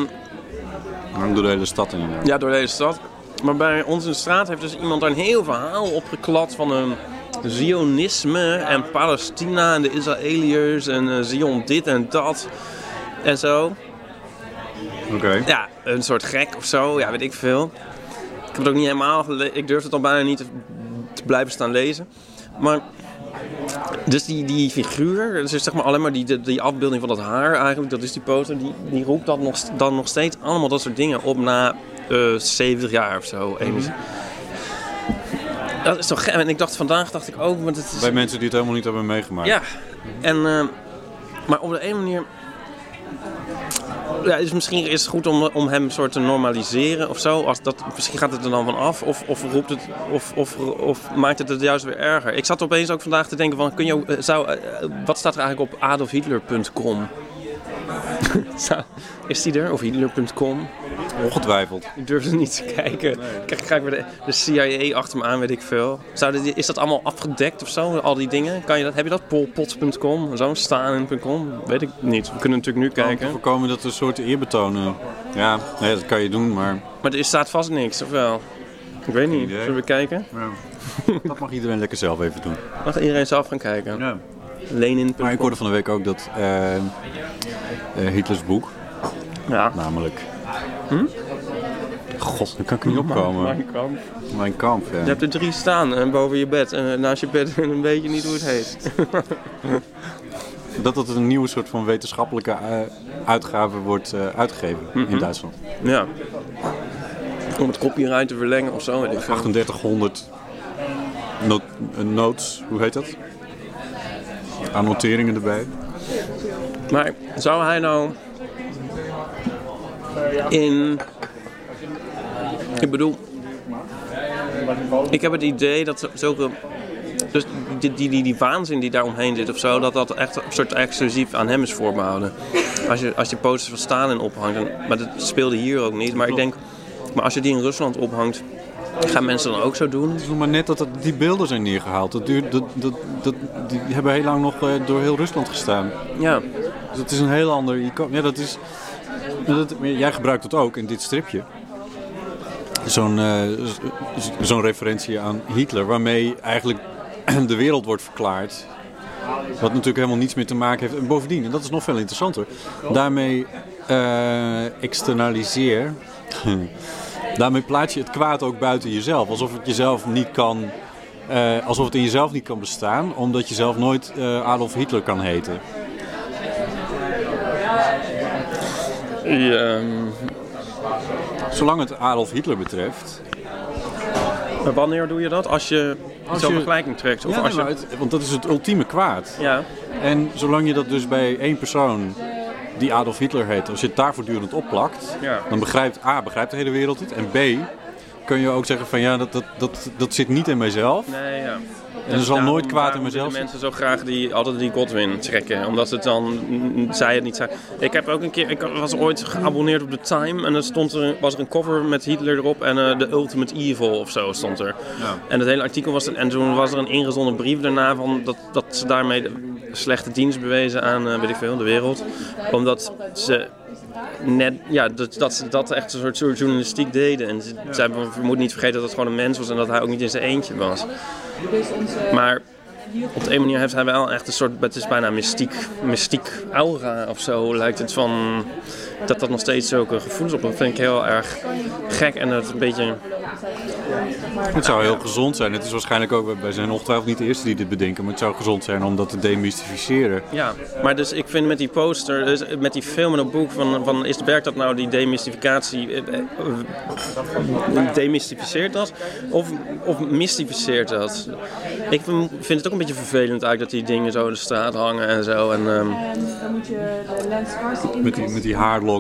Hangt door de hele stad in. Ja. ja, door deze stad. Maar bij ons in de straat heeft dus iemand daar een heel verhaal opgeklad van een Zionisme en Palestina en de Israëliërs en eh, Zion dit en dat en zo. Oké. Ja, een soort gek of zo. Ja, weet ik veel. Ik heb het ook niet helemaal gelezen. Ik durf het al bijna niet te, te blijven staan lezen. Maar... Dus die, die figuur, dus zeg maar alleen maar die, die, die afbeelding van dat haar eigenlijk, dat is die poster, die, die roept dat nog, dan nog steeds allemaal dat soort dingen op na eh 70 jaar of zo. Eens. Dat is toch gek. En ik dacht vandaag, dacht ik ook, want het is... Bij mensen die het helemaal niet hebben meegemaakt. Ja, en, eh, maar op de een manier. Ja, dus misschien is het goed om, om hem soort te normaliseren of zo. Als dat, misschien gaat het er dan van af. Of, of, roept het, of, of, of maakt het het juist weer erger. Ik zat opeens ook vandaag te denken: van, kun je, eh, zou, wat staat er eigenlijk op adolfhitler.com? [laughs] Is die er? Of hitler.com? Ongetwijfeld. Ik durf er niet te kijken. Kijk, ga ik weer de, de CIA achter me aan, weet ik veel. Is dat allemaal afgedekt of zo, al die dingen? Kan je dat, heb je dat? Polpots.com, en zo, Stalin.com? Weet ik niet. We kunnen natuurlijk nu Om te kijken. voorkomen dat er een soort eerbetonen. Ja, nee, dat kan je doen, maar Maar er staat vast niks, of wel? Ik weet niet. idee. Zullen we kijken? dat mag iedereen lekker zelf even doen. Mag iedereen zelf gaan kijken? Ja. Lenin.com. Maar ik hoorde van de week ook dat eh, eh, Hitlers boek, Ja. namelijk... Hm? God, daar kan ik niet opkomen. Mijn kamp. Mijn kamp, ja. Je hebt er drie staan en boven je bed. En naast je bed [laughs] en weet je niet hoe het heet. [laughs] Dat het een nieuwe soort van wetenschappelijke eh, uitgave wordt eh, uitgegeven in Mhm. Duitsland. ja. Om het copyright te verlengen of zo, weet ik veel. 3800 not- eh, notes, hoe heet dat? Annoteringen erbij. Maar zou hij nou in. Ik bedoel. Ik heb het idee dat zulke. Dus die, die, die, die waanzin die daar omheen zit of zo, dat dat echt een soort exclusief aan hem is voorbehouden. Als je, als je posters van Stalin ophangt, maar dat speelde hier ook niet. Maar ik denk, maar als je die in Rusland ophangt, gaan mensen dan ook zo doen? Het is nog maar net dat het, die beelden zijn neergehaald. Dat duurt, dat, dat, dat, die hebben heel lang nog eh, door heel Rusland gestaan. Ja. Dus het is een heel ander icoon. Ja, dat is, dat, jij gebruikt het ook in dit stripje. Zo'n eh, referentie aan Hitler, waarmee eigenlijk [clears throat] de wereld wordt verklaard. Wat natuurlijk helemaal niets meer te maken heeft. En bovendien, en dat is nog veel interessanter, daarmee eh, externaliseer. [laughs] daarmee plaats je het kwaad ook buiten jezelf. Alsof het jezelf niet kan. eh, alsof het in jezelf niet kan bestaan, omdat je zelf nooit Adolf Hitler kan heten. Ja, Zolang het Adolf Hitler betreft. maar wanneer doe je dat? Als je Als zo'n je- vergelijking trekt? Of Ja, als je... het- want dat is het ultieme kwaad. Ja. En zolang je dat dus bij één persoon die Adolf Hitler heet, als je het daar voortdurend opplakt, Ja. dan begrijpt A, begrijpt de hele wereld het. En B, kun je ook zeggen van ja, dat, dat, dat, dat zit niet in mijzelf. Nee, ja. En er zal nooit kwaad in mezelf mensen zo graag die, altijd die Godwin trekken. Omdat het dan, mm, zij het niet zijn. Ik heb ook een keer, ik was ooit geabonneerd op The Time. En er stond er, was er een cover met Hitler erop. En eh The Ultimate Evil of zo stond er. Ja. En het hele artikel was er, en toen was er een ingezonden brief daarna van dat, dat ze daarmee de slechte dienst bewezen aan, eh, weet ik veel, de wereld. Omdat ze net, ja, dat, dat ze dat echt een soort, soort journalistiek deden. En ze, moeten niet vergeten dat het gewoon een mens was en dat hij ook niet in zijn eentje was. Maar op de een manier heeft hij wel echt een soort, het is bijna mystiek, mystiek aura of zo lijkt het van, dat dat nog steeds zulke gevoelens op. Dat vind ik heel erg gek en dat is een beetje, Het zou heel gezond zijn. Het is waarschijnlijk ook, wij zijn ongetwijfeld niet de eerste die dit bedenken, maar het zou gezond zijn om dat te demystificeren. ja. Maar dus ik vind met die poster, dus met die film en dat boek van, van is, werkt dat nou die demystificatie, eh, eh, demystificeert dat of, of mystificeert dat? Ik vind het ook een beetje vervelend eigenlijk dat die dingen zo in de straat hangen en zo. En, ehm, dan moet je de lens Met die, met die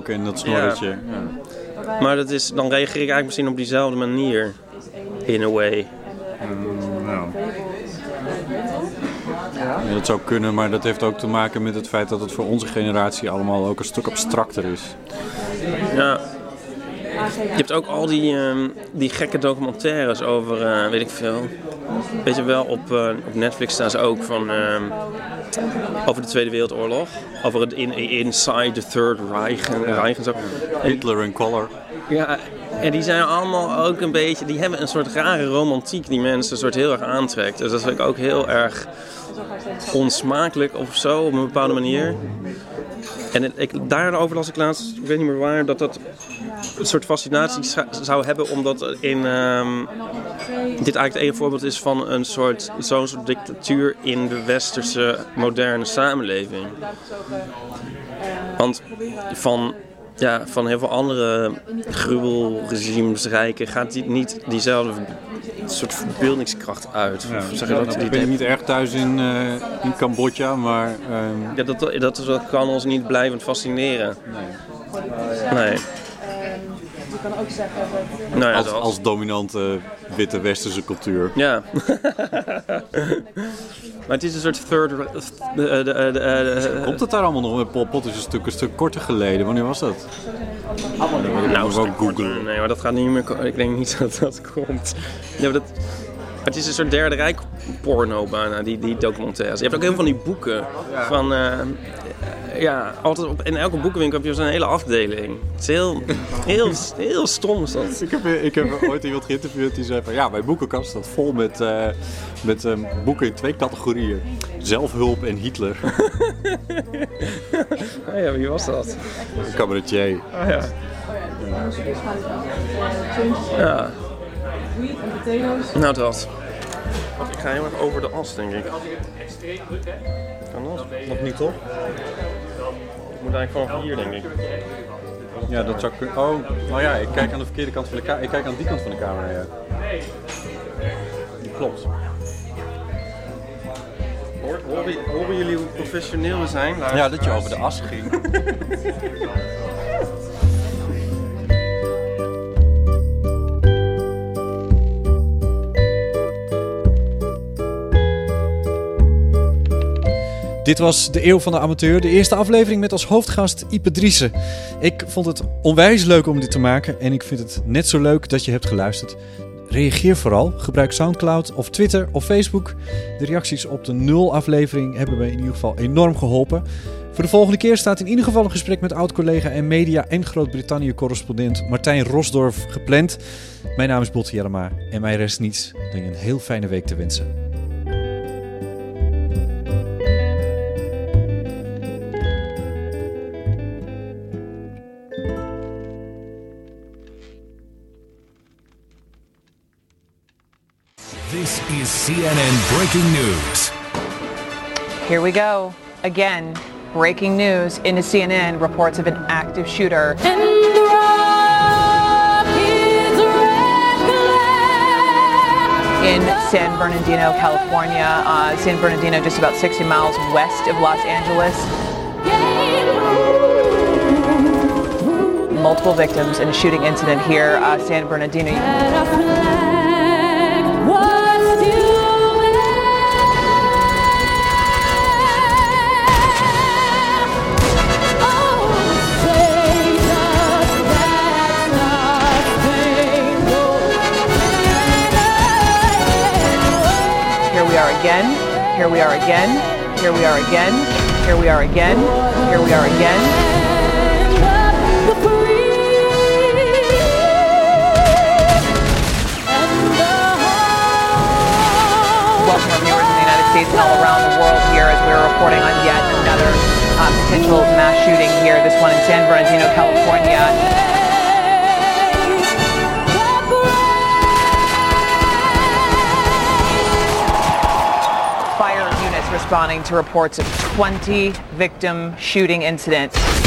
en dat snorretje. Ja. Maar dat is, dan reageer ik eigenlijk misschien op diezelfde manier. In a way. Ja, dat zou kunnen, maar dat heeft ook te maken met het feit dat het voor onze generatie allemaal ook een stuk abstracter is. Ja. Je hebt ook al die, ehm, die gekke documentaires over, eh, weet ik veel. Weet je wel, op, eh, op Netflix staan ze ook van. ehm, over de Tweede Wereldoorlog. Over het in, Inside the Third Reich en, Reich en zo. Hitler in color. Ja, en die zijn allemaal ook een beetje. Die hebben een soort rare romantiek die mensen een soort heel erg aantrekt. Dus dat vind ik ook heel erg onsmakelijk of zo op een bepaalde manier. En ik, daarover las ik laatst, ik weet niet meer waar, dat dat een soort fascinatie zou- zou hebben, omdat in, ehm, dit eigenlijk het ene voorbeeld is van een soort, zo'n soort dictatuur in de westerse moderne samenleving. Want van, ja, van heel veel andere gruwelregimes, rijken, gaat die niet diezelfde soort verbeeldingskracht uit. Ja, zeg je dat? ik ben niet erg thuis in, eh, in Cambodja, maar... ehm, Ja, dat, dat, dat kan ons niet blijvend fascineren. Nee. Je kan ook zeggen dat... Nou ja, als, als dominante witte westerse cultuur. Ja. [laughs] maar het is een soort third... de- de- de- de- de- Komt het daar allemaal nog? Pol Pot is een stuk, een stuk korter geleden. Wanneer was dat? Nou, wel Google. Nee, maar dat gaat niet meer... Ik denk niet [laughs] dat dat komt. Ja, maar dat... Het is een soort derde rijk porno bijna, die, die documentaires. Je hebt ook heel veel van die boeken van... eh, ja, altijd op, in elke boekenwinkel heb je zo'n hele afdeling. Het is heel, heel, heel stom is dat. Ik heb, ik heb [laughs] ooit iemand geïnterviewd die zei van... Ja, mijn boekenkast staat vol met, eh, met ehm, boeken in twee categorieën. Zelfhulp en Hitler. [laughs] Ah ja, wie was dat? Een cabaretier. Ah ja. Ja. Nou dat. Ik ga heel erg over de as, denk ik. Kan dat? Nog niet, toch? Ik moet eigenlijk vanaf hier, denk ik. Ja, dat zou kunnen. Oh, nou ja, ik kijk aan de verkeerde kant van de camera. Ik kijk aan die kant van de camera, ja. Klopt. Horen jullie hoe professioneel we zijn? Ja, dat je over de as ging. [laughs] Dit was de Eeuw van de Amateur, de eerste aflevering met als hoofdgast Ipe Driessen. Ik vond het onwijs leuk om dit te maken en ik vind het net zo leuk dat je hebt geluisterd. Reageer vooral, gebruik Soundcloud of Twitter of Facebook. De reacties op de nul aflevering hebben me in ieder geval enorm geholpen. Voor de volgende keer staat in ieder geval een gesprek met oud-collega en media- en Groot-Brittannië-correspondent Martijn Rosdorf gepland. Mijn naam is Botte Jellema en mij rest niets dan je een heel fijne week te wensen. This is CNN Breaking News. Here we go. Again, breaking news into CNN reports of an active shooter. In San Bernardino, California, uh, San Bernardino, just about 60 miles west of Los Angeles. Multiple victims in a shooting incident here, uh, San Bernardino. Are again. Here we are again. Here we are again. Here we are again. Here we are again. Welcome our viewers in the United States and all around the world here as we're reporting on yet another uh, potential mass shooting here. This one in San Bernardino, California. Responding to reports of 20 victim shooting incidents.